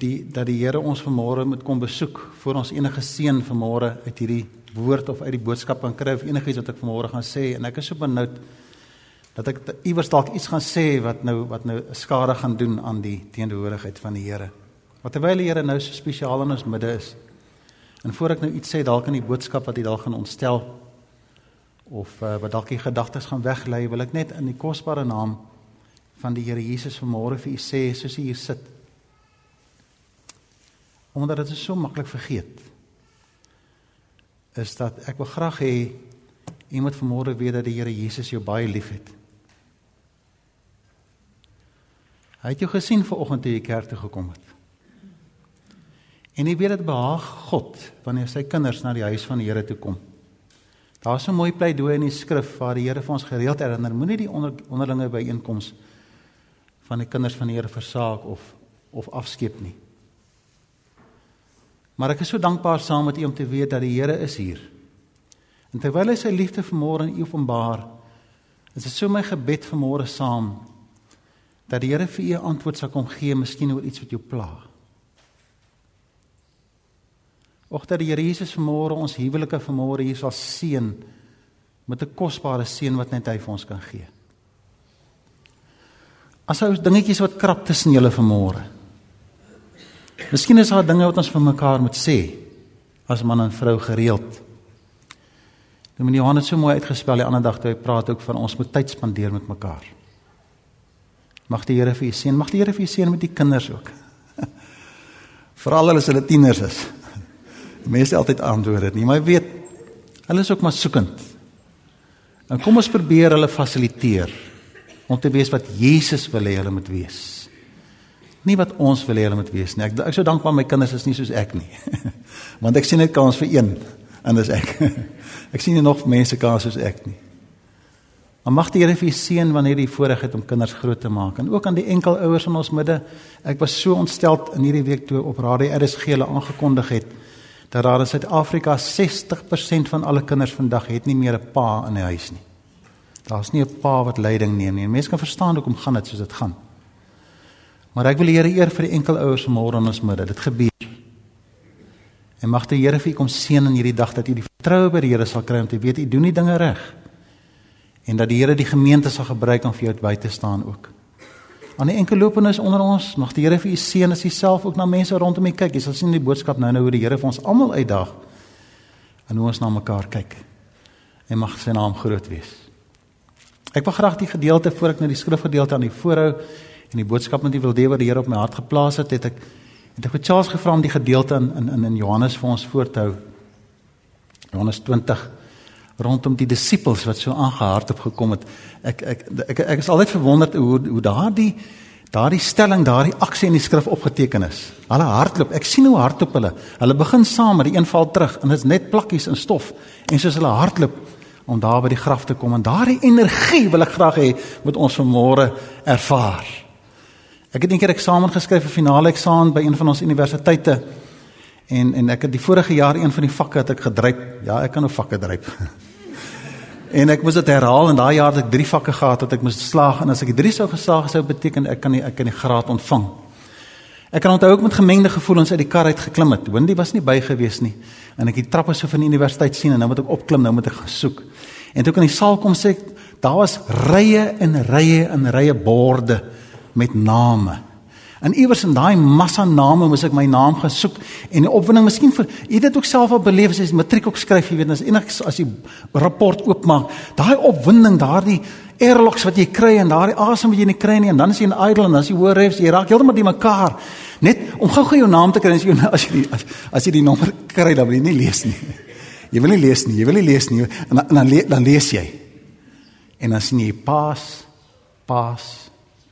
die dat die Here ons vanmôre moet kom besoek voor ons enige seën vanmôre uit hierdie woord of uit die boodskap kan kry of enigiets wat ek vanmôre gaan sê en ek is so benoud dat ek iewers dalk iets gaan sê wat nou wat nou skade gaan doen aan die teenwoordigheid van die Here. Wat terwyl die Here nou so spesiaal in ons midde is. En voor ek nou iets sê dalk in die boodskap wat jy dalk gaan ontstel of uh, wat dalk die gedagtes gaan weglei, wil ek net in die kosbare naam van die Here Jesus vanmôre vir u sê soos u hier sit. Omdat dit so maklik vergeet. Is dat ek wil graag hê u moet vanmôre weet dat die Here Jesus jou baie liefhet. Hy het jou gesien vanoggend toe jy kerk toe gekom het. En jy weet dit behaag God wanneer sy kinders na die huis van die Here toe kom. Daar's 'n mooi pleidooi in die skrif waar die Here vir ons gereeld herinner, moenie die onder, onderlinge byeenkoms van die kinders van die Here versaak of of afskeep nie. Maar ek is so dankbaar saam met u om te weet dat die Here is hier. En terwyl hy sy liefde vanmôre in u openbaar, is dit so my gebed vanmôre saam dat die Here vir u antwoord sal kom gee, miskien oor iets wat jou pla. Och dat die Here Jesus vanmôre ons huwelike vanmôre hier sal seën met 'n kosbare seën wat net hy vir ons kan gee. As ou dingetjies wat krap tussen julle vanmôre. Miskien is daar dinge wat ons vir mekaar moet sê as man en vrou gereeld. Nou meneer Johan het so mooi uitgespel die ander dag toe hy praat ook van ons moet tyd spandeer met mekaar. Mag die Here vir u seën, mag die Here vir u seën met die kinders ook. Veral as hulle tieners is. Mense altyd antwoord dit nie, maar weet hulle is ook maar soekend. En kom ons probeer hulle fasiliteer om te wees wat Jesus wil hê hulle moet wees. Nie wat ons wil hê hulle moet wees nie. Ek ek sou dankbaar my kinders is nie soos ek nie. Want ek sien net kans vir een en dis ek. ek sien nie nog mense kans soos ek nie. Maar mag die Here vir u seën wanneer jy voorreg het om kinders groot te maak en ook aan die enkelouers in ons midde. Ek was so ontsteld in hierdie week toe op Radio RSG hulle aangekondig het dat daar in Suid-Afrika 60% van alle kinders vandag het nie meer 'n pa in die huis nie. Daar's nie 'n pa wat leiding neem nie. Mense kan verstaan hoekom gaan dit soos dit gaan. Maar ek wil die Here eer vir die enkelouers vanmôre in ons midde. Dit gebeur. En mag die Here vir u kom seën in hierdie dag dat u die vertroue by die Here sal kry om te weet u doen die dinge reg. En dat die Here die gemeente sal gebruik om vir jou by te staan ook. Aan die enkellopenes onder ons, mag die Here vir u seën as u self ook na mense rondom u kyk. Jy sal sien die boodskap nou nou hoe die Here vir ons almal uitdaag en hoe ons na mekaar kyk. En mag sy naam groot wees. Ek wil graag die gedeelte voor ek nou die skrifgedeelte aan die voorhou en die boodskap met u wil deel wat die Here op my hart geplaas het, het ek het ek vir Charles gevra om die gedeelte in in in Johannes vir ons voor te hou. Johannes 20 rondom die disippels wat so aangehardop gekom het. Ek ek ek ek is altyd verwonderd hoe hoe daardie daardie stelling, daardie aksie in die skrif opgeteken is. Hulle hardloop. Ek sien hoe hardop hulle. Hulle begin saam met die een val terug en dit is net plakkies in stof. En soos hulle hardloop om daar by die graf te kom en daardie energie wil ek graag hê moet ons vanmôre ervaar. Ek het eendag eksamen geskryf vir finale eksamen by een van ons universiteite. En en ek het die vorige jaar een van die vakke het ek gedryf. Ja, ek kan nou vakke dryf. En ek moes dit herhaal en daai jaar het ek 3 vakke gehad wat ek moes slaag en as ek die 3 sou geslaag sou beteken ek kan nie ek kan die graad ontvang. Ek kan onthou ook met gemengde gevoelens uit die kar uit geklim het. Wendy was nie by gewees nie. En ek die trappe so van die universiteit sien en nou moet ek opklim, nou moet ek gesoek. En toe ek in die saal kom sê ek daar was rye en rye en rye borde met name. En iewers in daai massa name moes ek my naam gaan soek en die opwinding miskien vir jy dit ook self al beleef as jy matriek ook skryf jy weet as enigs as jy rapport oopmaak daai opwinding daardie airlocks wat jy kry en daardie asem wat jy nie kry nie en dan is jy in idle en dan is jy hoor refs jy raak heeltemal die mekaar. Net om gou-gou jou naam te kry as jy as jy die, as, as jy die nommer kry dan wil jy nie lees nie. Jy wil nie lees nie jy wil nie lees nie en dan dan, dan lees jy. En dan sien jy pas pas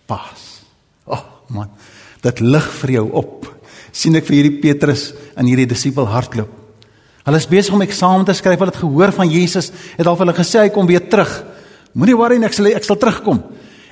pas man dit lig vir jou op. sien ek vir hierdie Petrus en hierdie disipel hardloop. Hulle is besig om eksamen te skryf. Hulle het gehoor van Jesus. Het al vir hulle gesê hy kom weer terug. Moenie worry nie, ek sal ek sal terugkom.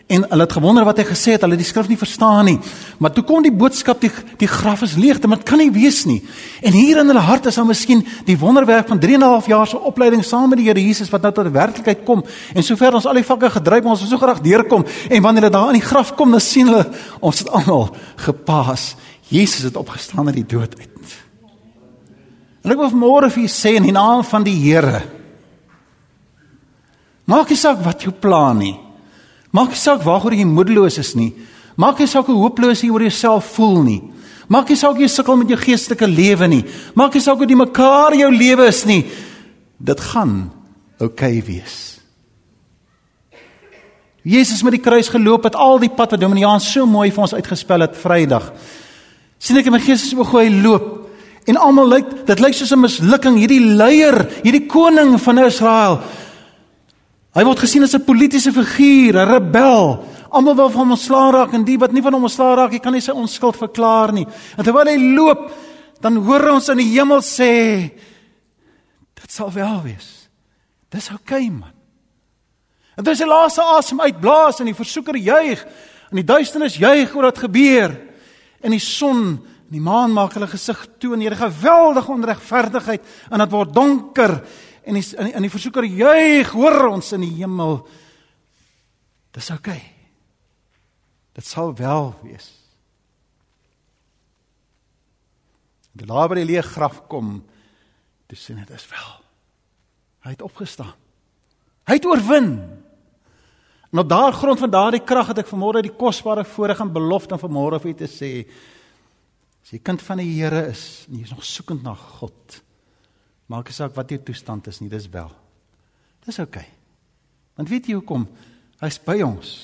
En hulle het gewonder wat hy gesê het. Hulle het die skrif nie verstaan nie. Maar toe kom die boodskap die die graf is leeg, dit kan nie wees nie. En hier in hulle hart is daar miskien die wonderwerk van 3 en 'n half jaar se opleiding saam met die Here Jesus wat nou tot werklikheid kom. En sover ons al die vakke gedryf, ons wil so graag deurkom. En wanneer hulle daar aan die graf kom, dan sien hulle ons het almal gepaas. Jesus het opgestaan uit die dood uit. En ek wil vanmôre vir u sê in die naam van die Here. Maak nie saak wat jou plan nie. Maak nie saak waaroor jy moedeloos is nie. Maak nie saak hoe hooploos jy oor jouself voel nie. Maak nie saak jy sukkel met jou geestelike lewe nie. Maak nie saak hoe die mekaar jou lewe is nie. Dit gaan oukei okay wees. Jesus met die kruis geloop het al die pad wat Dominiaan so mooi vir ons uitgespel het Vrydag. sien ek in my gees so gou hy loop en almal lyk dit lyk soos 'n mislukking hierdie leier, hierdie koning van Israel. Hy word gesien as 'n politieke figuur, 'n rebel. Almal wil van hom ontslaa raak en die wat nie van hom ontslaa raak, hy kan nie sy onskuld verklaar nie. En terwyl hy loop, dan hoor ons in die hemel sê dit sal wel wees. Dis oukei okay, man. En dis die laaste asem uitblaas en die versoeker juig en die duisternis juig oor wat gebeur. En die son en die maan maak hulle gesig toe en hierdie geweldige onregverdigheid en dit word donker en die en die versoeker juig hoor ons in die hemel. Dis oukei. Okay. Dit sal wel wees. Die laer by die leë graf kom, dis sien dit is wel. Hy het opgestaan. Hy het oorwin. En op daardie grond van daardie krag het ek vanmôre die kosbare voorreg en belofte van vanmôre vir u te sê. As jy kind van die Here is en jy is nog soekend na God, maak nie saak wat jou toestand is nie, dis wel. Dis oukei. Okay. Want weet jy hoekom? Hy's by ons.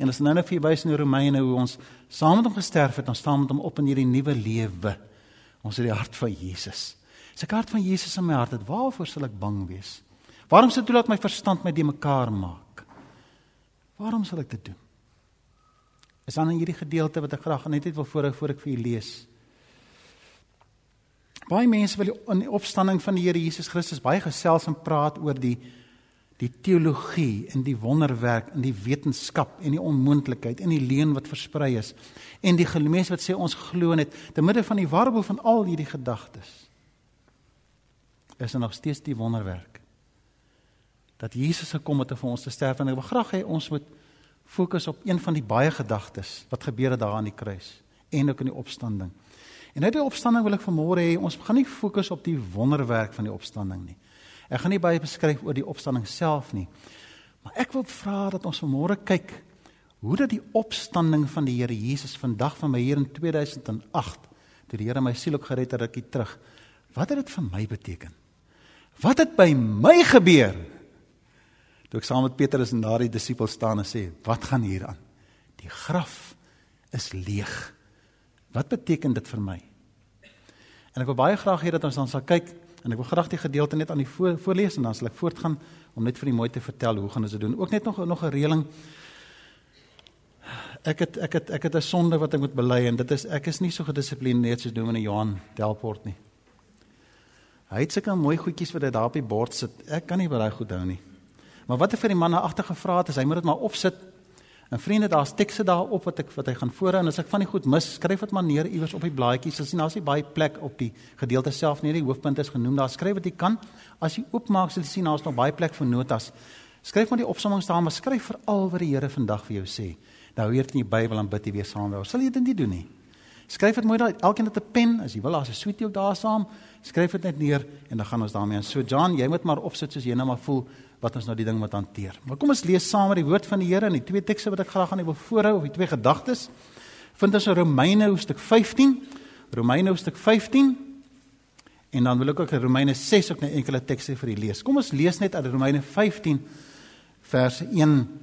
En as nou net vir wys in Romeine hoe ons saam met hom gesterf het, ons staan met hom op in hierdie nuwe lewe. Ons het die hart van Jesus. As ek hart van Jesus in my hart het, waarvoor sal ek bang wees? Waarom sou toelaat my verstand my de mekaar maak? Waarom sal ek dit doen? Is dan in hierdie gedeelte wat ek graag net net wil voor voor ek vir u lees. Baie mense wil in die opstanding van die Here Jesus Christus baie gesels en praat oor die die teologie en die wonderwerk en die wetenskap en die onmoontlikheid en die leuen wat versprei is en die mense wat sê ons glo net te midde van die warboel van al hierdie gedagtes is er nog steeds die wonderwerk dat Jesus gekom het om vir ons te sterf en ek wil graag hê ons moet fokus op een van die baie gedagtes wat gebeur het daar aan die kruis en ook in die opstanding. En uit die opstanding wil ek vanmôre hê ons gaan nie fokus op die wonderwerk van die opstanding nie. Ek gaan nie baie beskryf oor die opstanding self nie. Maar ek wil vra dat ons vanmôre kyk hoe dat die opstanding van die Here Jesus vandag van my hier in 2008 toe die Here my siel ook gered het rukkie terug. Wat het dit vir my beteken? Wat het by my gebeur? Toe ek saam met Petrus en daardie disipels staan en sê, "Wat gaan hier aan? Die graf is leeg. Wat beteken dit vir my?" En ek wil baie graag hê dat ons dan sal kyk en ek wil graag die gedeelte net aan die voor, voorlees en dan sal ek voortgaan om net vir die mooi te vertel hoe gaan ons dit doen. Ook net nog nog 'n reëling. Ek het ek het ek het 'n sonde wat ek moet bely en dit is ek is nie so gedissiplineerd soos Dominee Johan Delport nie. Hy het sulke mooi goedjies wat hy daar op die bord sit. Ek kan nie baie goed hou nie. Maar wat ek vir die man na agter gevra het, is hy moet dit maar opsit. En vriende, daar's tekste daarop wat ek wat hy gaan voorhou en as ek van die goed mis, skryf dit maar neer iewers op die blaadjies. Jy sien daar's nie baie plek op die gedeelte self nie. Die hoofpunt is genoem. Daar skryf wat jy kan. As jy oopmaak, sal jy sien daar's nog baie plek vir notas. Skryf maar die opsomming staan, maar skryf veral wat die Here vandag vir jou sê. Nou hier in die Bybel en bid jy weer saam daar. Sal jy dit nie doen nie? Skryf dit mooi daar. Elkeen het 'n pen. As jy wil, daar's 'n sweetie ook daar saam. Skryf dit net neer en dan gaan ons daarmee aan. So John, jy moet maar opsit soos jy nou maar voel wat ons nou die ding moet hanteer. Maar kom ons lees saam met die woord van die Here in die twee tekste wat ek graag aan u wil voorhou of die twee gedagtes. Vind ons in Romeine hoofstuk 15. Romeine hoofstuk 15. En dan wil ek ook in Romeine 6 ook 'n enkele tekste vir u lees. Kom ons lees net uit Romeine 15 verse 1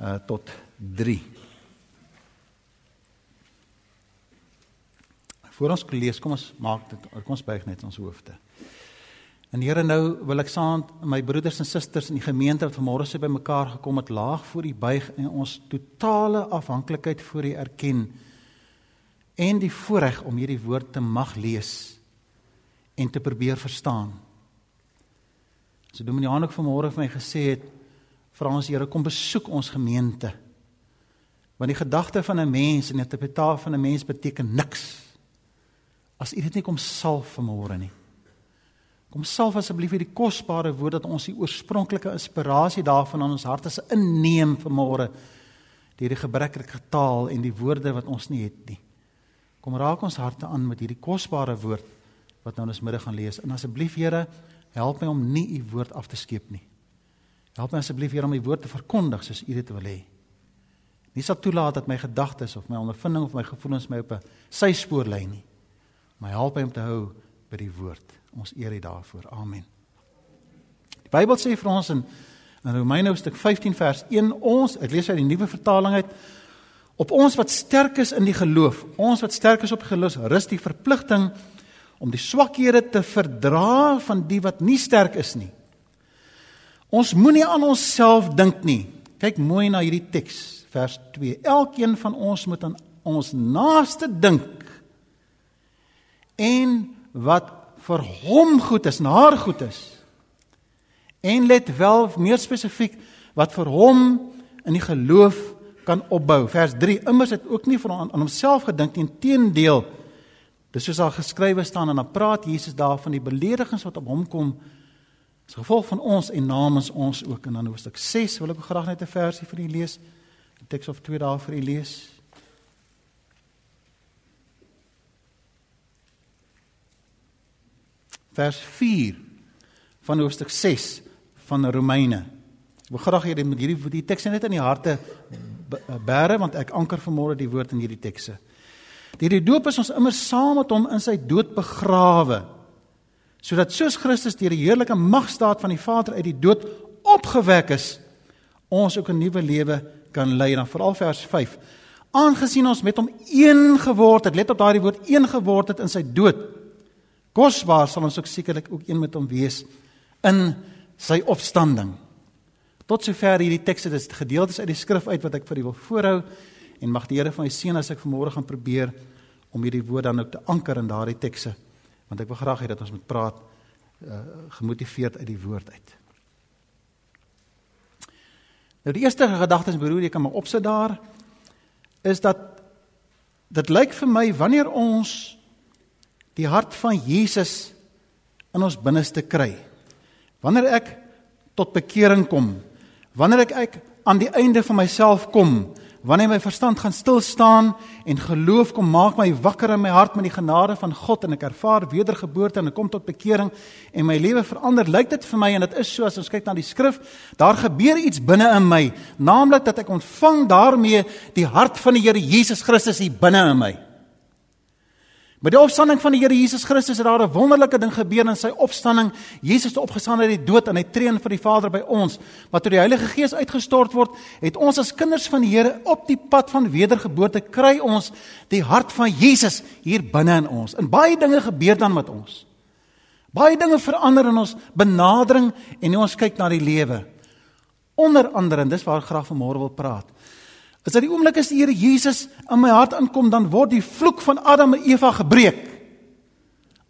uh, tot 3. Voor ons lees, kom ons maak dit kom ons buig net ons hoofde. En Here nou wil ek met my broeders en susters in die gemeente wat vanmôre se bymekaar gekom het laag voor U buig en ons totale afhanklikheid voor U erken en die voorreg om hierdie woord te mag lees en te probeer verstaan. So Dominee Jan ook vanmôre vir my gesê het vra ons Here kom besoek ons gemeente. Want die gedagte van 'n mens en die interpretasie van 'n mens beteken niks as U dit nie kom salf vanmôre nie. Kom salf asseblief hierdie kosbare woord dat ons die oorspronklike inspirasie daarvan in ons harte se inneem vanmôre deur die gebrekkige taal en die woorde wat ons nie het nie. Kom raak ons harte aan met hierdie kosbare woord wat nou ons middag gaan lees. En asseblief Here, help my om nie u woord af te skeep nie. Help my asseblief Here om u woord te verkondig soos u dit wil hê. Nie sal toelaat dat my gedagtes of my ondervinding of my gevoelens my op 'n syspoor lei nie. Maar help my om te hou by die woord. Ons eer U daarvoor. Amen. Die Bybel sê vir ons in in Romeine hoofstuk 15 vers 1 ons, ek lees uit die nuwe vertaling uit, op ons wat sterk is in die geloof, ons wat sterk is op geloof, rus die verpligting om die swakhede te verdra van die wat nie sterk is nie. Ons moenie aan onsself dink nie. Kyk mooi na hierdie teks vers 2. Elkeen van ons moet aan ons naaste dink en wat vir hom goed is, na haar goed is. En let wel meer spesifiek wat vir hom in die geloof kan opbou. Vers 3. Immers het ook nie vir aan, aan homself gedink nie, inteendeel. Dis soos daar geskrywe staan en dan praat Jesus daar van die beledigings wat op hom kom as gevolg van ons en namens ons ook in dan hoofstuk 6 wil ek graag net 'n versie vir u lees. 'n teks of twee daar vir u lees. Vers 4 van hoofstuk 6 van Romeine. Ek wil graag hê jy moet hierdie die teks net in die harte bære want ek anker vanmôre die woord in hierdie tekste. Deur die doop is ons immer saam met hom in sy dood begrawe. Sodat soos Christus deur die heerlike magstaat van die Vader uit die dood opgewek is, ons ook 'n nuwe lewe kan lei dan veral vers 5. Aangesien ons met hom een geword het, let op daardie woord een geword het in sy dood. Kosbaar sal ons ook sekerlik ook een met hom wees in sy opstanding. Tot sover hierdie tekste dis gedeeltes uit die skrif uit wat ek vir u wil voorhou en mag die Here van u seën as ek vanmôre gaan probeer om hierdie woord dan ook te anker in daardie tekste want ek wil graag hê dat ons moet praat uh, gemotiveerd uit die woord uit. Nou die eerste gedagte is broer, jy kan maar opsit daar is dat dit lyk vir my wanneer ons die hart van Jesus in ons binneste kry. Wanneer ek tot bekering kom, wanneer ek, ek aan die einde van myself kom, wanneer my verstand gaan stil staan en geloof kom maak my wakker in my hart met die genade van God en ek ervaar wedergeboorte en ek kom tot bekering en my lewe verander lyk dit vir my en dit is so as ons kyk na die skrif daar gebeur iets binne in my naamlik dat ek ontvang daarmee die hart van die Here Jesus Christus hier binne in my Met die opstanding van die Here Jesus Christus het daar 'n wonderlike ding gebeur in sy opstanding. Jesus het opgestaan uit die dood en hy tree in vir die Vader by ons. Maar toe die Heilige Gees uitgestort word, het ons as kinders van die Here op die pad van wedergeboorte kry ons die hart van Jesus hier binne in ons. En baie dinge gebeur dan met ons. Baie dinge verander in ons benadering en hoe ons kyk na die lewe. Onder andere, en dis waar ek graag vanmôre wil praat. As dit die oomblik is die Here Jesus in my hart inkom, dan word die vloek van Adam en Eva gebreek.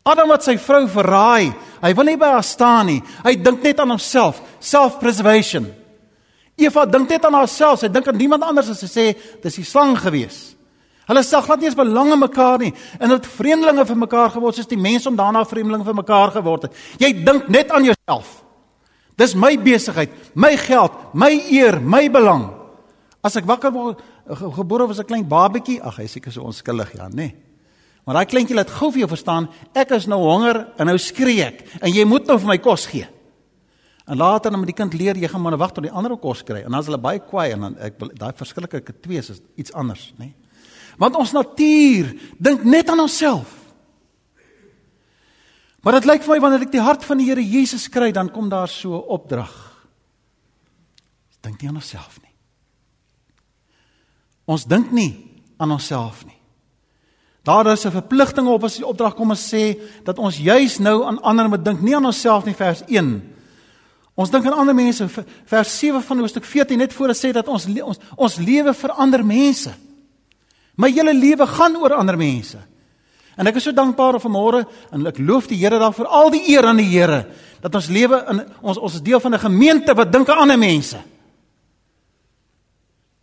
Adam wat sy vrou verraai, hy wil nie by haar staan nie. Hy dink net aan homself, self-preservation. Eva dink net aan haarself, sy dink aan niemand anders as sy sê dis die slang gewees. Hulle sê glad nie eens belang in mekaar nie en het vreemdelinge vir mekaar geword soos die mense om daarna vreemdelinge vir mekaar geword het. Jy dink net aan jouself. Dis my besigheid, my geld, my eer, my belang. As ek wakker word, gebore was 'n klein babetjie, ag hy seker so onskuldig ja, nê. Nee. Maar daai kleintjie laat gou vir jou verstaan, ek is nou honger en nou skree ek en jy moet nou vir my kos gee. En later dan met die kind leer jy gaan maar wag tot die ander kos kry en dan is hulle baie kwaai en dan ek daai verskillike twee is iets anders, nê. Nee. Want ons natuur dink net aan onsself. Maar dit lyk vir my wanneer ek die hart van die Here Jesus kry, dan kom daar so 'n opdrag. Dink nie aan onsself nie. Ons dink nie aan onsself nie. Daar is 'n verpligting op as die opdrag kom en sê dat ons juis nou aan ander moet dink, nie aan onsself nie vers 1. Ons dink aan ander mense vers 7 van Hoofstuk 14 net voor dit sê dat ons ons ons lewe vir ander mense. My hele lewe gaan oor ander mense. En ek is so dankbaar vanmôre en ek loof die Here daarvoor al die eer aan die Here dat ons lewe in ons ons is deel van 'n gemeente wat dink aan ander mense.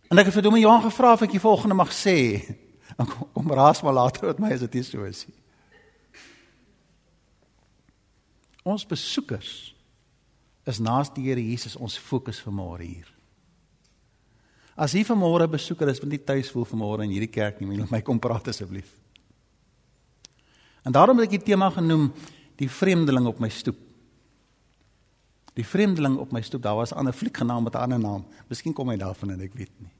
En ek het vir Dominee Johan gevra of ek die volgende mag sê. Dan kom, kom raas maar later met my as dit nie so is nie. Ons besoekers is naas die Here Jesus ons fokus vir môre hier. As jy vanmôre besoeker is, want nie tuis voel vanmôre in hierdie kerk nie, moet jy my kom praat asseblief. En daarom het ek die tema genoem die vreemdeling op my stoep. Die vreemdeling op my stoep. Daar was 'n ander fliek genaamd met 'n ander naam. Miskien kom hy daarvan en ek weet nie.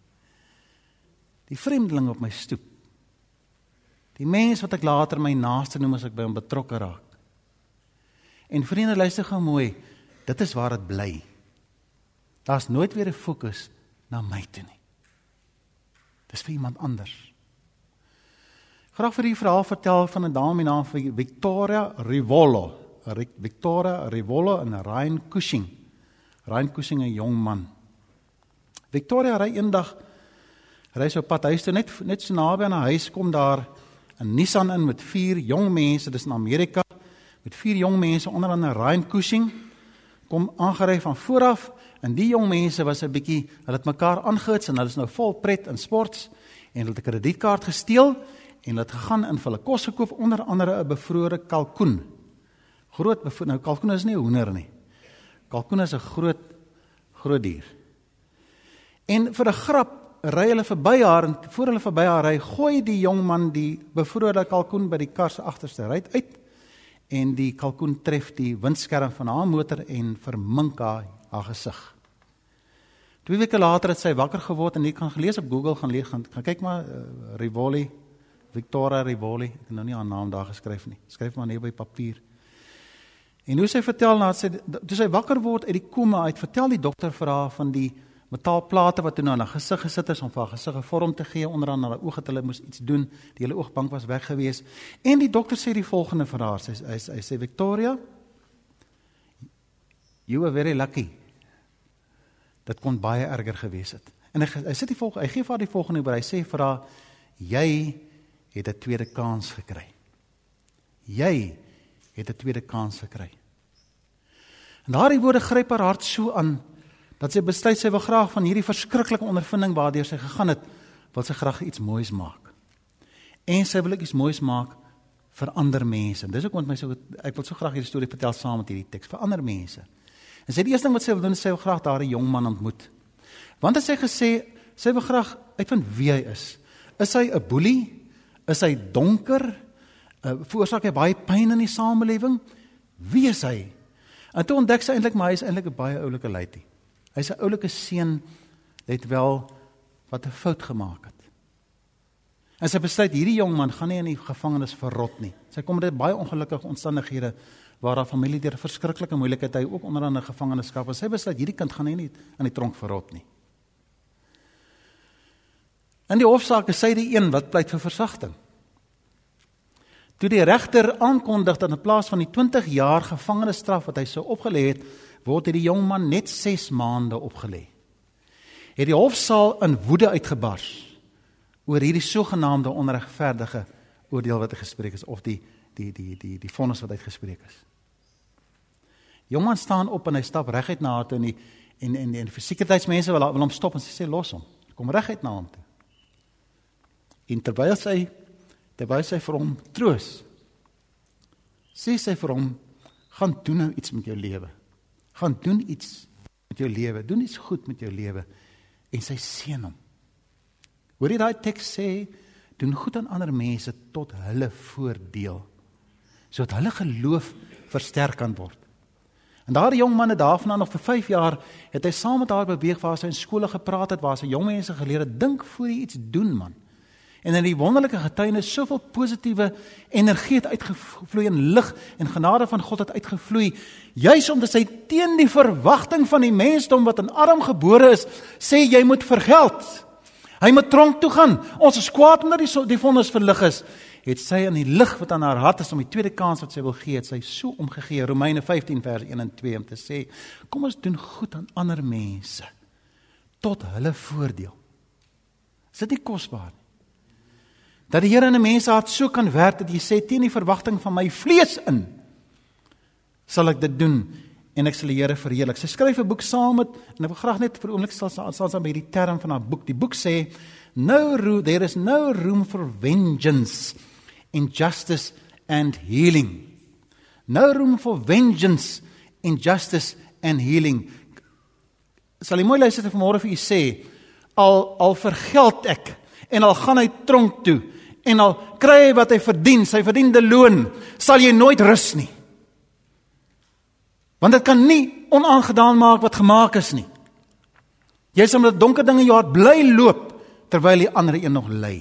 Die vreemdeling op my stoep. Die mens wat ek later my naaste noem as ek by hom betrokke raak. En vriende, luister gou mooi. Dit is waar dit bly. Daar's nooit weer 'n fokus na my toe nie. Dis vir iemand anders. Graag vir u verhaal vertel van 'n dame naam van Victoria Rivolo. Victoria Rivolo en Ryan Cushing. Ryan Cushing 'n jong man. Victoria ry eendag ry sy op pad huis toe net net so naby aan haar huis kom daar 'n Nissan in met vier jong mense, dis in Amerika, met vier jong mense onder andere Ryan Cushing kom aangery van voor af En die jong mense was 'n bietjie, hulle het mekaar aangehits en hulle is nou vol pret in sports en hulle het 'n kredietkaart gesteel en hulle het gegaan en hulle kos gekoop onder andere 'n bevrore kalkoen. Groot bevro nou kalkoen is nie 'n hoender nie. Kalkoen is 'n groot groot dier. En vir 'n grap ry hulle verby haar en voor hulle verby haar ry, gooi die jong man die bevrore kalkoen by die kar se agterste ry uit en die kalkoen tref die windskerm van haar motor en vermink haar haar gesig. Twee weke later het sy wakker geword en jy kan gelees op Google gaan lees gaan, gaan kyk maar uh, Rivoli Victoria Rivoli, ek het nou nie haar naam daar geskryf nie. Skryf maar net by papier. En hoe sy vertel nadat sy toe sy wakker word uit die koma uit, vertel die dokter vir haar van die metaalplate wat toe nou aan haar gesig gesit is om vir haar gesig 'n vorm te gee onder aan haar oë het hulle moes iets doen. Die hele oogbank was weg gewees. En die dokter sê die volgende vir haar. Sy hy, hy sê Victoria, You were very lucky. Dit kon baie erger gewees het. En hy hy sit die volgende, hy gee vir haar die volgende oor. Hy sê vir haar jy het 'n tweede kans gekry. Jy het 'n tweede kans gekry. En daardie woorde gryp haar hart so aan dat sy besluit sy wil graag van hierdie verskriklike ondervinding waardeur sy gegaan het, wil sy graag iets moois maak. En sy wil iets moois maak vir ander mense. Dis ook want my so ek wil so graag hierdie storie vertel saam met hierdie teks vir ander mense. En sy die eerste ding wat sy wil doen is sy wil graag daardie jong man ontmoet. Want het sy gesê sy wil graag uitvind wie hy is. Is hy 'n boelie? Is hy donker? Uh, veroorsaak hy baie pyn in die samelewing? Wie is hy? En toe ontdek sy eintlik maar hy is eintlik 'n baie oulike luitie. Hy's 'n oulike seun net wel wat 'n fout gemaak het. En sy besluit hierdie jong man gaan nie in die gevangenis verrot nie. Sy kom met baie ongelukkige omstandighede waar haar familie deur verskriklike moeilikheid hy ook onder 'n gevangenskap. Sy besluit hierdie kind gaan nie in die tronk verrot nie. In die hofsaak is sy die een wat pleit vir versagting. Toe die regter aankondig dat in plaas van die 20 jaar gevangenisstraf wat hy sou opgelê het, word hierdie jong man net 6 maande opgelê. Het die hofsaal in woede uitgebars oor hierdie sogenaamde onregverdige oordeel wat gespreek is of die die die die die vonnis wat uitgespreek is. Jongman staan op en hy stap reguit na haar toe en die, en en en die sekuriteitsmense wil wil hom stop en sy sê los hom. Kom reguit na hom toe. En terwyl sy terwyl sy vir hom troos, sê sy vir hom gaan doen nou iets met jou lewe. Gaan doen iets met jou lewe. Doen iets goed met jou lewe en sy seën hom. Hoor jy daai teks sê doen goed aan ander mense tot hulle voordeel sodat hulle geloof versterk kan word. En daardie jong man het daarvan nog vir 5 jaar het hy saam met haar beweeg waar sy in skole gepraat het waar sy jong mense geleer het dink voor jy iets doen man. En in die wonderlike getuienis soveel positiewe energie het uitgevloei en lig en genade van God het uitgevloei juis omdat hy teen die verwagting van die mensdom wat in arm gebore is sê jy moet vergeld. Hy moet tronk toe gaan. Ons is kwaad omdat die die vonnis verlig is het sy in die lig wat aan haar hart is om die tweede kans wat sy wil gee, het sy so omgegee Romeine 15 vers 1 en 2 om te sê kom ons doen goed aan ander mense tot hulle voordeel. Is dit nie kosbaar nie? Dat die Here in 'n mens hart so kan werk dat jy sê teen die verwagting van my vlees in sal ek dit doen en ek sal die Here verheerlik. Sy skryf 'n boek saam met en ek wil graag net vir 'n oomblik sal sal sy by hierdie term van haar boek. Die boek sê no room there is no room for vengeance injustice and healing. No room for vengeance, injustice and healing. Sal jy mooi luister vanmôre vir u sê al al vergeld ek en al gaan hy tronk toe en al kry hy wat hy verdien, sy verdiende loon, sal jy nooit rus nie. Want dit kan nie onaangedaan maak wat gemaak is nie. Jy sal met donker dinge in jou hart bly loop terwyl die ander een nog ly.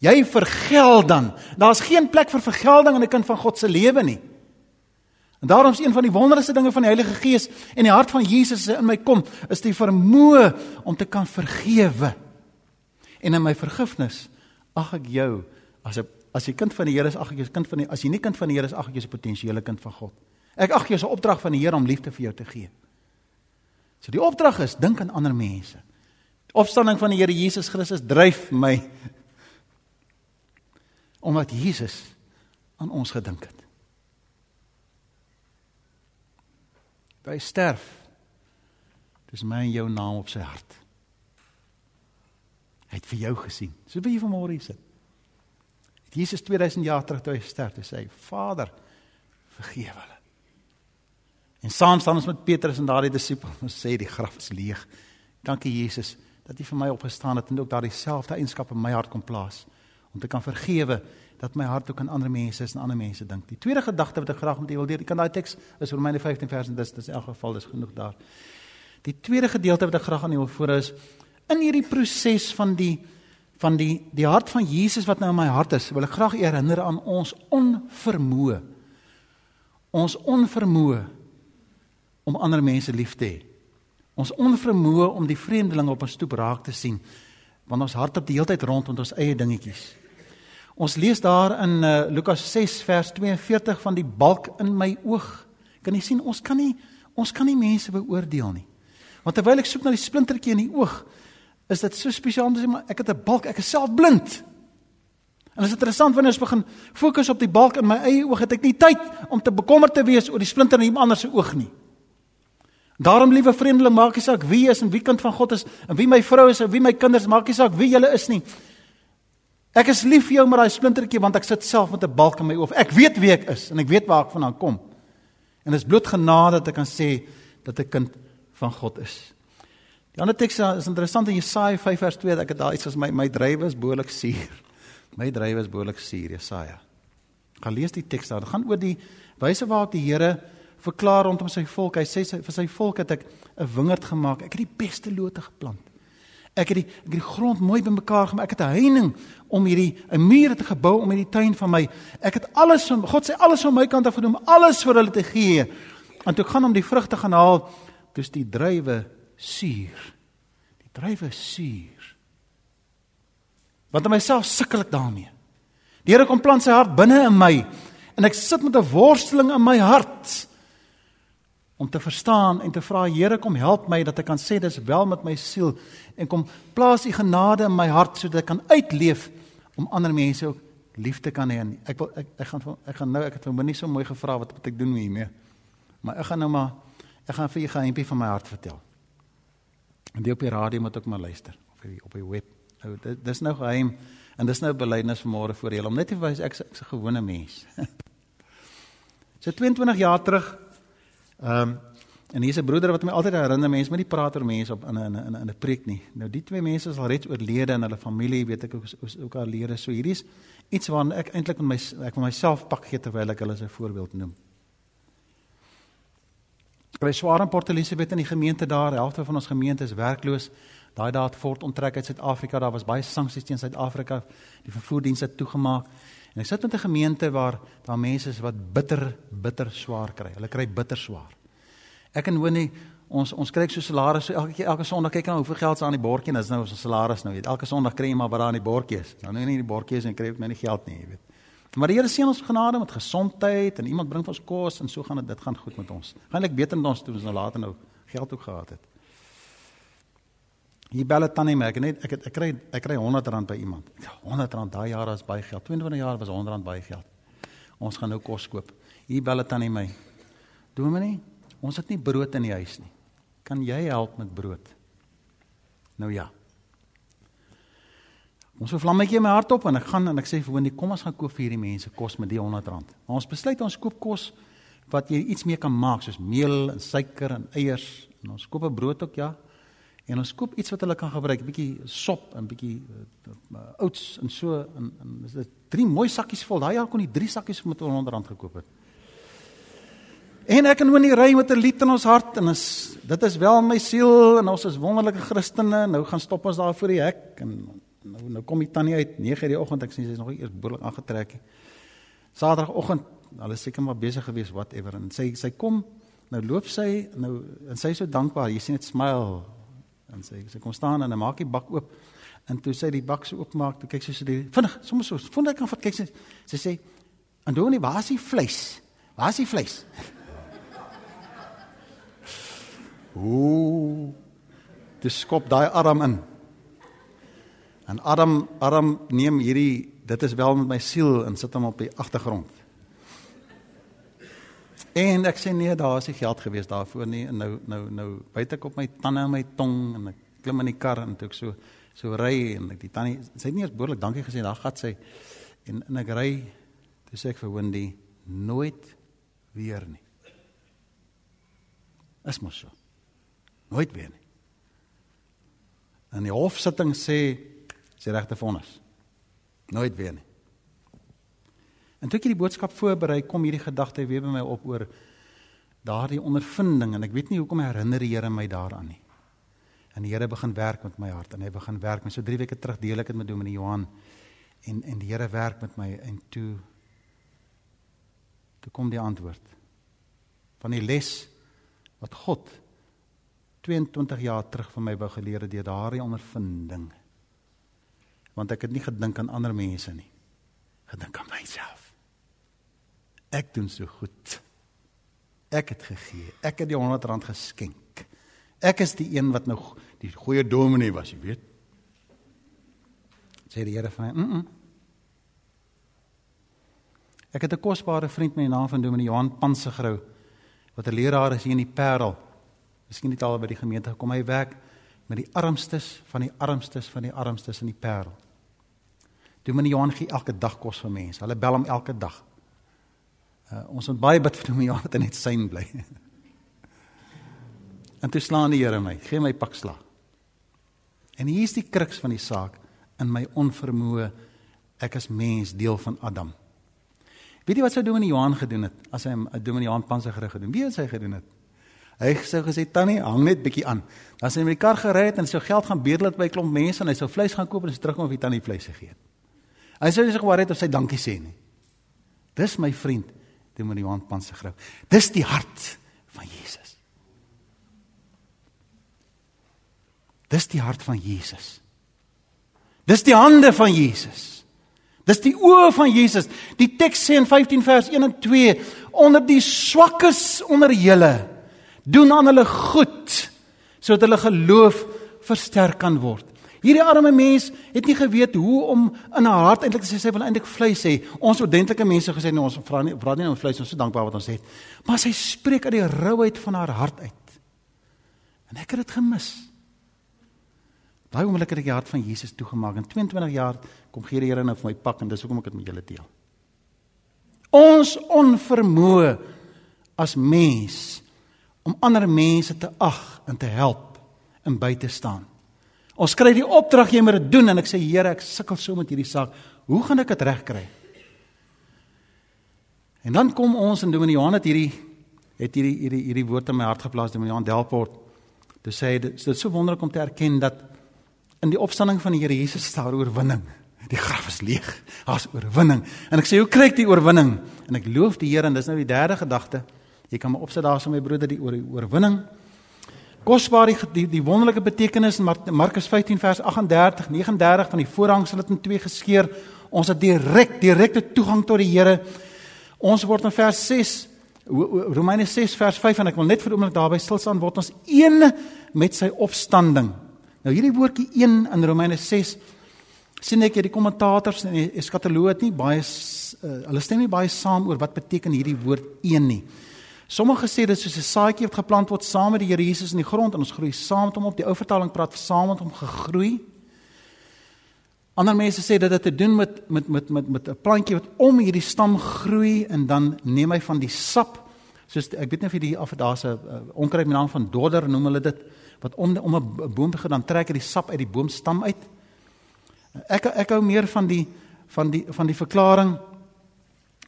Jy vergeld dan. Daar's geen plek vir vergelding in 'n kind van God se lewe nie. En daarom is een van die wonderlikste dinge van die Heilige Gees en die hart van Jesus in my kom, is die vermoë om te kan vergewe. En in my vergifnis ag ek jou as 'n as jy kind van die Here is, ag ek jou kind van die as jy nie kind van die Here is, ag ek jou 'n potensiële kind van God. Ek ag jou 'n opdrag van die Here om liefde vir jou te gee. So die opdrag is dink aan ander mense. Die opstanding van die Here Jesus Christus dryf my omdat Jesus aan ons gedink het. Hy sterf. Dis my en jou naam op sy hart. Hy het vir jou gesien. So wie vanmôre is dit? Jesus 2000 jaar terug toe hy sterf, hy sê: "Vader, vergewe hulle." En saam staan ons met Petrus en daardie disipel en sê die graf is leeg. Dankie Jesus dat U vir my opgestaan het en ook daardie selfde eienskappe in my hart kom plaas om te kan vergewe dat my hart ook aan ander mense is en ander mense dink. Die tweede gedagte wat ek graag met u wil deel, ek kan daai teks is Romeine 15 vers en dis dis in elk geval dis genoeg daar. Die tweede gedeelte wat ek graag aan u wil voor is in hierdie proses van die van die die hart van Jesus wat nou in my hart is, wil ek graag herinner aan ons onvermoë. Ons onvermoë om ander mense lief te hê. Ons onvermoë om die vreemdelinge op ons stoep raak te sien, want ons hart op die hele tyd rond met ons eie dingetjies. Ons lees daar in uh, Lukas 6 vers 42 van die balk in my oog. Kan jy sien ons kan nie ons kan nie mense beoordeel nie. Want terwyl ek soek na die splintertjie in die oog, is dit so spesiaal om te sê maar ek het 'n balk, ek is self blind. En dit is interessant wanneer ons begin fokus op die balk in my eie oog, het ek nie tyd om te bekommerd te wees oor die splinter in iemand anders se oog nie. Daarom liewe vreemdeling, maak nie saak wie is en wie kind van God is en wie my vrou is en wie my kinders, maak nie saak wie jy is nie. Ek is lief vir jou met daai splintertjie want ek sit self met 'n balk in my oog. Ek weet wie ek is en ek weet waar ek vandaan kom. En dit is bloot genade dat ek kan sê dat ek kind van God is. Die ander teks is interessant in Jesaja 5 vers 2 dat ek daar iets as my my drywe is behoorlik suur. My drywe is behoorlik suur, Jesaja. Gaan lees die teks daar. Dit gaan oor die wyse waarop die Here verklaar rondom sy volk. Hy sê sy, vir sy volk het ek 'n wingerd gemaak. Ek het die beste lote geplant. Ek het die ek het die grond mooi bymekaar gemaak. Ek het 'n heining om hierdie 'n muur te gebou om hierdie tuin van my. Ek het alles van God sê alles van my kant af gedoen, alles vir hulle te gee. En toe ek gaan om die vrugte gaan haal, dis die druiwe suur. Die druiwe suur. Want in myself sukkel ek daarmee. Die Here kom plant sy hart binne in my en ek sit met 'n worsteling in my hart om te verstaan en te vra Here kom help my dat ek kan sê dis wel met my siel en kom plaas u genade in my hart sodat ek kan uitleef om ander mense ook lief te kan hê. Ek wil ek, ek gaan ek gaan nou ek het hom nie so mooi gevra wat moet ek doen hiermee. Maar ek gaan nou maar ek gaan vir u geheimpie van my hart vertel. En die op die radio moet ook maar luister of die, op die web. Nou dit dis nou geheim en dis nou belydenis vanmôre vir julle om net te wys ek ek's 'n gewone mens. so 22 jaar terug Ehm um, en hier's 'n broeder wat my altyd herinner mense moet nie praat oor mense op in 'n in 'n 'n preek nie. Nou die twee mense is al reeds oorlede en hulle familie weet ek ook ook al lede. So hierdie is iets waarna ek eintlik met my ek van myself pak gee terwyl ek hulle as 'n voorbeeld noem. Kry swaar in Port Elizabeth in die gemeente daar, helfte van ons gemeente is werkloos. Daai daad voort onttrek uit Suid-Afrika. Daar was baie sanksies teen Suid-Afrika. Die vervoerdienste toegemaak. En ek sit met 'n gemeente waar daar mense is wat bitter bitter swaar kry. Hulle kry bitter swaar. Ek en Winnie, ons ons kry so salaris so elke elke Sondag kyk nou hoeveel geld is aan die bordjie en dis nou ons salaris nou weet. Elke Sondag kry jy maar wat daar aan die bordjie is. Nou nou nie die bordjie is en kry ek my nie geld nie, jy weet. Maar die Here seën ons genade met gesondheid en iemand bring vir ons kos en so gaan dit dit gaan goed met ons. Gaan eintlik beter met ons toe ons nou later nou geld ook gehad het. Jy bel dit tannie my, ek net ek het, ek kry ek kry R100 by iemand. 100 rand daai jaar is baie geld. 22 jaar was 100 rand baie geld. Ons gaan nou kos koop. Hier bel dit tannie my. Dominee, Ons het nie brood in die huis nie. Kan jy help met brood? Nou ja. Ons 'n vlammetjie in my hart op en ek gaan en ek sê vir Wendy, kom ons gaan koop vir hierdie mense kos met die R100. Maar ons besluit ons koop kos wat jy iets mee kan maak soos meel en suiker en eiers en ons koop 'n brood ook ja. En ons koop iets wat hulle kan gebruik, 'n bietjie sop en bietjie uh, oats en so en, en is dit drie mooi sakkies vol. Daai jaar kon jy drie sakkies met 100 rand gekoop het. En ek en Winnie ry met 'n lied in ons hart en is dit is wel my siel en ons is wonderlike Christene. Nou gaan stop ons daar voor die hek en nou nou kom die tannie uit 9:00 die oggend. Ek sien sy is nog eers behoorlik aangetrek. Saterdagoggend, hulle seker maar besig gewees whatever en sy sy kom nou loop sy nou en sy is so dankbaar. Jy sien dit smile en sy sy kom staan en hy maak die bak oop. En toe sy die bak so oopmaak, toe kyk sy so die vinnig, sommer so, vond ek kan vat kyk sy sy sê Andonie, waar is die vleis? Waar is die vleis? Ooh. Dis skop daai arm in. En Adam Adam neem hierdie dit is wel met my siel en sit hom op die agtergrond. En ek sê nee, daar is nie geld gewees daarvoor nie. En nou nou nou byt ek op my tande en my tong en ek klim in die kar en toe ek so so ry en ek die tannie sy het nie eens behoorlik dankie gesê daar gat sy en en ek ry toe sê ek vir Wendy nooit weer nie. Is mos so. Nooit weer nie. En die hofsitting sê sy regte vonnis. Nooit weer nie. En toe ek die boodskap voorberei, kom hierdie gedagte weer by my op oor daardie ondervinding en ek weet nie hoekom herinner die Here my daaraan nie. En die Here begin werk met my hart en hy begin werk met so 3 weke terug deel ek dit met Dominee Johan en en die Here werk met my en toe toe kom die antwoord van die les wat God 22 jaar terug van my wou geleer het deur daardie ondervinding. Want ek het nie gedink aan ander mense nie. Gedink aan myself. Ek doen so goed. Ek het gegee. Ek het die 100 rand geskenk. Ek is die een wat nou die goeie dominee was, jy weet. Sê die Here vir my, "Mm." -mm. Ek het 'n kosbare vriend met die naam van Dominee Johan Pansegrou wat 'n leraar is hier in die Parel. Miskien het al by die gemeente gekom. Hy werk met die armstes van die armstes van die armstes in die Parel. Dominee Johan gee elke dag kos vir mense. Hulle bel hom elke dag. Uh, ons moet baie bid vir Dominee Johan dat hy net syn bly. en toe slaan die Here my, gee my pak slag. En hier is die kruks van die saak in my onvermoë ek as mens deel van Adam. Weet jy wat sou Dominee Johan gedoen het as hy 'n Dominee Johan Panser gerig gedoen? Wie het hy gedoen het? Hy sou gesê tannie, hang net bietjie aan. Dan sy met die kar gery het en sy geld gaan bedel by 'n klomp mense en hy sou vleis gaan koop en sy terugkom of die tannie vleis gegee het. Hy sou nie sig waar het of sy dankie sê nie. Dis my vriend, Dominee Johan Panser grou. Dis die hart van Jesus. Dis die hart van Jesus. Dis die hande van Jesus. Dis die oë van Jesus. Die teks sê in 15 vers 1 en 2 onder die swakkes onder julle doen aan hulle goed sodat hulle geloof versterk kan word. Hierdie arme mens het nie geweet hoe om in haar hart eintlik sê sy wil eintlik vleis hê. Ons ordentlike mense gesê nee ons vra nie vra nie om vleis ons is so dankbaar wat ons het. Maar sy spreek uit die rouheid van haar hart uit. En ek het dit gemis. Daai oomblik het ek die hart van Jesus toegemaak en 22 jaar kom gee die Here nou vir my pak en dis hoekom ek dit met julle deel. Ons onvermoë as mens om ander mense te ag en te help en by te staan. Ons kry die opdrag jy moet dit doen en ek sê Here, ek sukkel so met hierdie saak. Hoe gaan ek dit regkry? En dan kom ons en Dominee Johan het hierdie het hierdie hierdie hierdie woord in my hart geplaas, Dominee Johan Delport. Dit sê dit is so wonderlik om te erken dat in die opstanding van die Here Jesus is daar oorwinning. Die graf is leeg. Daar's oorwinning. En ek sê, hoe kry ek die oorwinning? En ek loof die Here en dis nou die derde gedagte. Jy kan my opsit daar so my broeder die oor die oorwinning. Kosbaar die, die die wonderlike betekenis in Markus 15 vers 38, 39 van die voorhangsel het in twee geskeur. Ons het direk direkte toegang tot die Here. Ons word in vers 6 Romeine 6 vers 5 en ek wil net vir 'n oomblik daarby stil staan word ons een met sy opstanding. Nou hierdie woordjie 1 in Romeine 6 sien ek hierdie kommentators en die eskatoloog het nie baie uh, hulle stem nie baie saam oor wat beteken hierdie woord 1 nie. Sommige sê dit soos 'n saadjie wat geplant word saam met die Here Jesus in die grond en ons groei saam met hom op. Die ou vertaling praat saam met hom gegroei. Ander mense sê dit het te doen met met met met met 'n plantjie wat om hierdie stam groei en dan neem hy van die sap Soos ek weet nie of jy af daar's 'n uh, onkruid met naam van dodder noem hulle dit wat om om 'n boom te gaan trek hy die sap uit die boomstam uit. Ek ek hou meer van die van die van die verklaring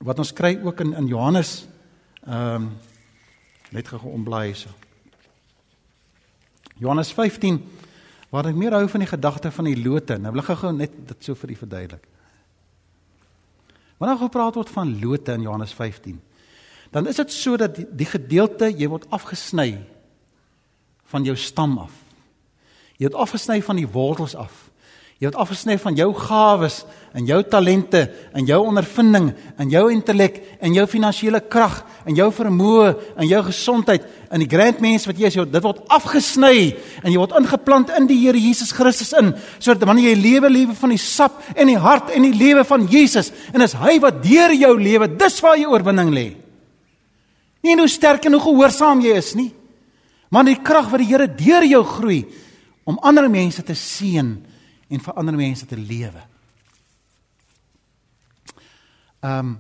wat ons kry ook in in Johannes ehm um, net gou omblaai hierso. Johannes 15 waar ek meer hou van die gedagte van die lote. Nou wil ek gou net dit so vir u verduidelik. Wanneer gepraat word van lote in Johannes 15, dan is dit so dat die, die gedeelte jy word afgesny van jou stam af. Jy word afgesny van die wortels af. Jy word afgesny van jou gawes en jou talente en jou ondervinding en jou intellek en jou finansiële krag en jou vermoë en jou gesondheid en die grand mens wat jy is, dit word afgesny en jy word ingeplant in die Here Jesus Christus in sodat wanneer jy lewe lewe van die sap en die hart en die lewe van Jesus en is hy wat deur jou lewe, dis waar jy oorwinning lê. Nie hoe sterk en hoe gehoorsaam jy is nie, maar die krag wat die Here deur jou groei om ander mense te seën en vir ander mense te lewe. Ehm um,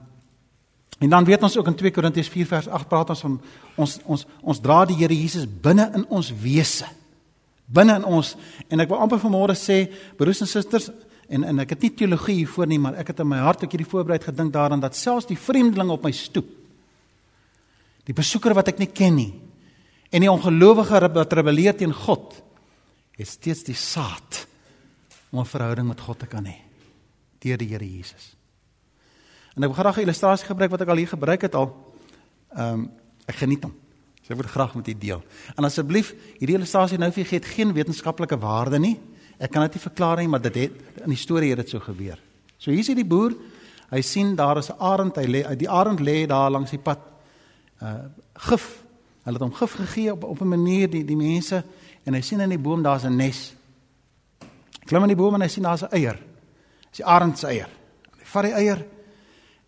en dan weet ons ook in 2 Korintiërs 4 vers 8 praat ons van ons ons ons dra die Here Jesus binne in ons wese. Binne in ons en ek wil amper vanmôre sê broers en susters en en ek het nie teologie hiervoor nie maar ek het in my hart ook hierdie voorbereid gedink daaraan dat selfs die vreemdeling op my stoep die besoeker wat ek nie ken nie en die ongelowige wat rebelleer teen God het steeds die saad om 'n verhouding met God te kan hê deur die Here Jesus. En ek wil graag 'n illustrasie gebruik wat ek al hier gebruik het al. Ehm um, ek geniet hom. So ek wil graag met u deel. En asseblief, hierdie illustrasie nou vir gee geen wetenskaplike waarde nie. Ek kan dit nie verklaar nie, maar dit het in die storie het dit so gebeur. So hier is hierdie boer. Hy sien daar is 'n arend, hy lê die arend lê daar langs die pad. Uh gif. Hulle het hom gif gegee op op 'n manier die die mense en hy sien in die boom daar's 'n nes klim in die boom en hy sien daar's 'n eier. Dis die arend se eier. Hy vat die eier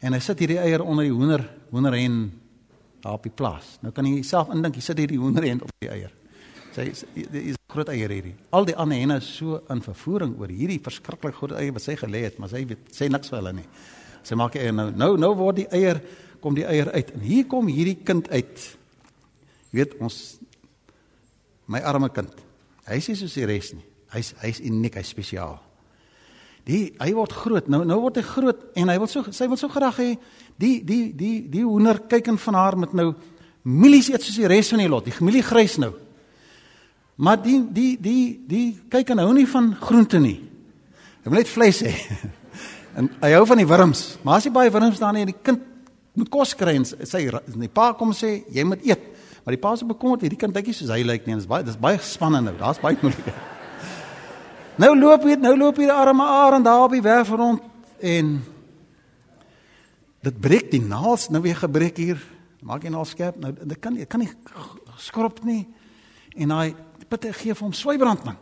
en hy sit hierdie eier onder die hoender hoenderhen daar op die plaas. Nou kan jy self indink, hy sit hierdie hoenderhen op die eier. Sy is groot eier hierdie. Al die ander henne is so in vervoering oor hierdie verskriklik groot eier wat sy gelê het, maar sy weet sê niks vir hulle nie. Sy maak eier nou nou nou word die eier kom die eier uit en hier kom hierdie kind uit. Jy weet ons my arme kind. Hy sê soos die res nie. Hy's hy's uniek, hy's spesiaal. Die hy word groot. Nou nou word hy groot en hy wil so sy wil so graag hê die die die die hoender kyk in van haar met nou mielies eet soos die res van die lot. Die familie grys nou. Maar die die die die kyk en hou nie van groente nie. Hy wil net vleis hê. en hy hou van die wurms. Maar as jy baie wurms daar nie, die kind moet kos kry en sy die pa kom sê jy moet eet. Maar die pa se bekommerd, hierdie kind dink jy soos hy lyk nie en dis baie dis baie spannend nou. Daar's baie moeilik. Nou loop hier, nou loop hier die arme arend daar op die weg rond en dit breek die naels nou weer gebreek hier. Maak jy nou skerp? Nou dit kan jy kan nie skrop nie. En hy pitte gee vir hom swybrand man.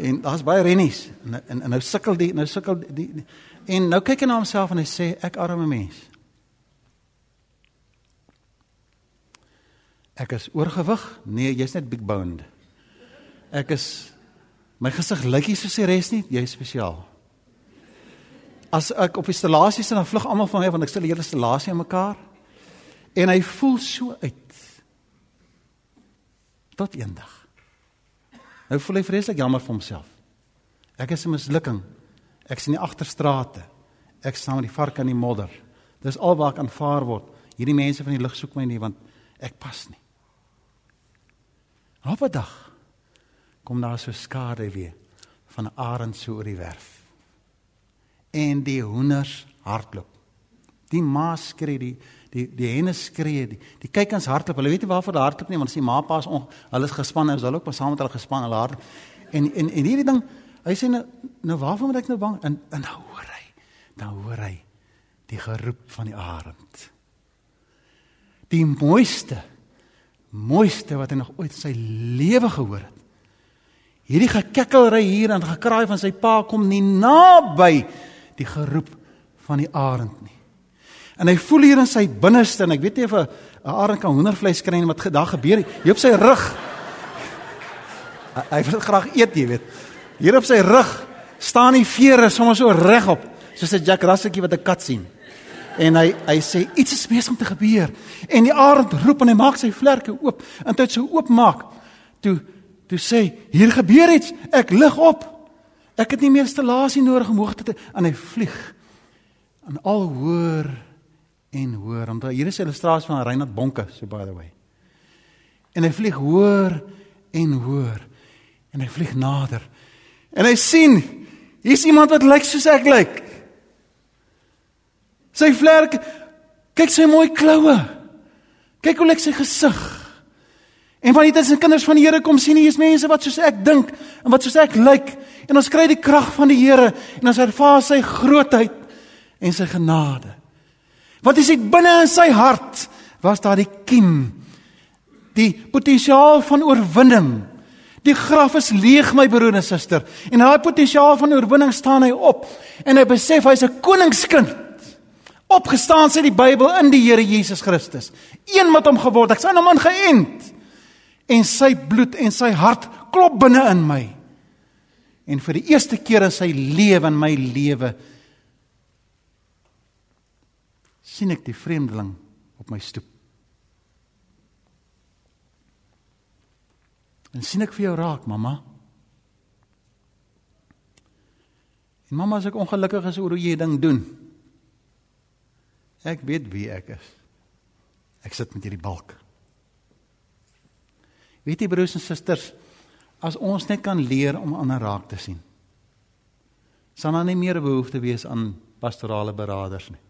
En daar's baie rennies en, en en nou sukkel die nou sukkel die, die en nou kyk hy na homself en hy sê ek arme mens. Ek is oorgewig? Nee, jy's net big boned. Ek is My gesig lyk nie soos die res nie, jy is spesiaal. As ek op installasies en dan vlug almal van my want ek stel die hele installasie aan mekaar en hy voel so uit. Tot eendag. Nou voel hy vreeslik jammer vir homself. Ek is 'n mislukking. Ek is in die agterstrate. Ek staan met die varke in die modder. Dis alwaar ek aanvaar word. Hierdie mense van die lig soek my nie want ek pas nie. Op 'n dag kom daar so skade weer van 'n arend so oor die werf. En die hoenders hardloop. Die ma skree die die die henne skree die, die kyk ons hardloop. Hulle weet nie waarvoor hulle hardloop nie, want as die ma pas on, hulle is gespan en hulle ook pas saam met hulle gespan hulle hardloop. En en en hierdie ding, hy sê nou nou waarvoor moet ek nou bang? En en nou hoor hy. Nou hoor hy die geroep van die arend. Die mooiste mooiste wat hy nog ooit in sy lewe gehoor het. Hierdie gekekkelry hier en gekraai van sy pa kom nie naby die geroep van die arend nie. En hy voel hier in sy binneste en ek weet nie of 'n arend kan hoendervleis kry en wat daar gebeur hier op sy rug. Hy wil graag eet, jy weet. Hier op sy rug staan die vere sommer so regop, soos 'n Jack Russeltjie wat 'n kat sien. En hy hy sê iets is besig om te gebeur. En die arend roep en hy maak sy vlerke oop. En toe dit so oopmaak, toe toe sê hier gebeur iets. Ek lig op. Ek het nie meer installasie nodig om hoogte te en hy vlieg. En al hoor en hoor. Want hier is 'n illustrasie van Reinhard Bonke, so by the way. En hy vlieg hoor en hoor. En hy vlieg nader. En hy sien hier's iemand wat lyk soos ek lyk. Sy vlerk kyk sy mooi kloue. Kyk hoe lyk sy gesig. En wanneer dit se kinders van die Here kom sien, hier's mense wat soos ek dink en wat soos ek lyk. En ons kry die krag van die Here en ons ervaar sy grootheid en sy genade. Wat is dit binne in sy hart? Was daar die kiem? Die potensiaal van oorwinning. Die graf is leeg my broer en suster. En daai potensiaal van oorwinning staan hy op en hy besef hy's 'n koningskind. Opgestaan sê die Bybel in die Here Jesus Christus. Een met hom geword. Ek sien hom ingeënt. En sy bloed en sy hart klop binne in my. En vir die eerste keer in sy lewe en my lewe sien ek die vreemdeling op my stoep. En sien ek vir jou raak, mamma? En mamma, as ek ongelukkig is oor hoe jy ding doen, Ek weet wie ek is. Ek sit met hierdie balk. Weet jy broers en susters, as ons net kan leer om ander raak te sien, sal daar nie meer behoefte wees aan pastorale beraders nie.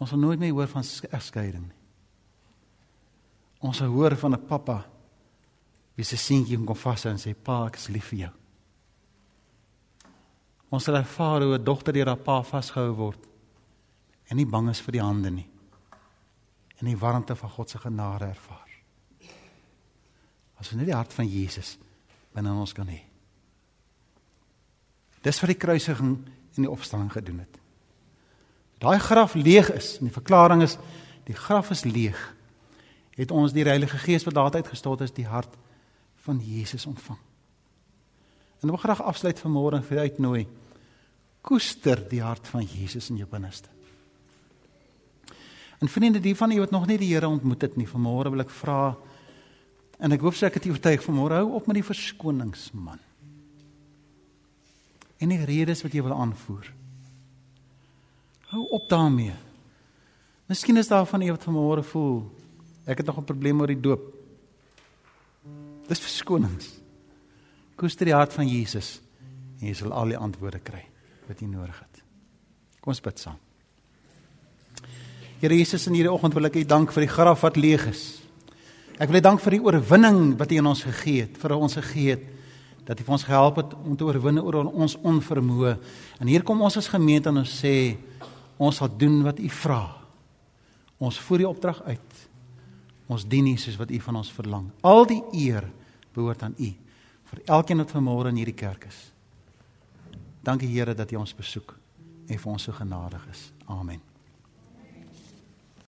Ons sal nooit meer hoor van egskeiding nie. Ons sal hoor van 'n pappa wie se seentjie kom vashou en sê pa, ek is lief vir jou. Ons sal ervaar hoe 'n dogter deur haar pa vasgehou word en nie bang is vir die hande nie. En die warmte van God se genade ervaar. As ons net die hart van Jesus binne ons kan hê. Dis wat die kruisiging en die opstanding gedoen het. Daai graf leeg is en die verklaring is die graf is leeg. Het ons die Heilige Gees wat daar uitgestort is die hart van Jesus ontvang. En ek wil graag afsluit vanmôre en vir uitnooi. Koester die hart van Jesus in jou binneste. En vriende, die van u wat nog nie die Here ontmoet het nie, vanmôre wil ek vra en ek hoop sê ek het u oortuig vanmôre hou op met die verskoningsman. En die redes wat jy wil aanvoer. Hou op daarmee. Miskien is daar van u wat vanmôre voel ek het nog 'n probleem oor die doop. Dis verskonings. Koester die hart van Jesus en jy sal al die antwoorde kry wat jy nodig het. Kom ons bid saam. Here Jesus in hierdie oggend wil ek U dank vir die graf wat leeg is. Ek wil U dank vir die oorwinning wat U aan ons gegee het, vir ons gegee het dat U vir ons gehelp het om te oorwin oor ons onvermoë. En hier kom ons as gemeente en ons sê ons sal doen wat U vra. Ons voer die opdrag uit. Ons dien U soos wat U van ons verlang. Al die eer behoort aan U vir elkeen wat vanmôre in hierdie kerk is. Dankie Here dat U ons besoek en vir ons so genadig is. Amen.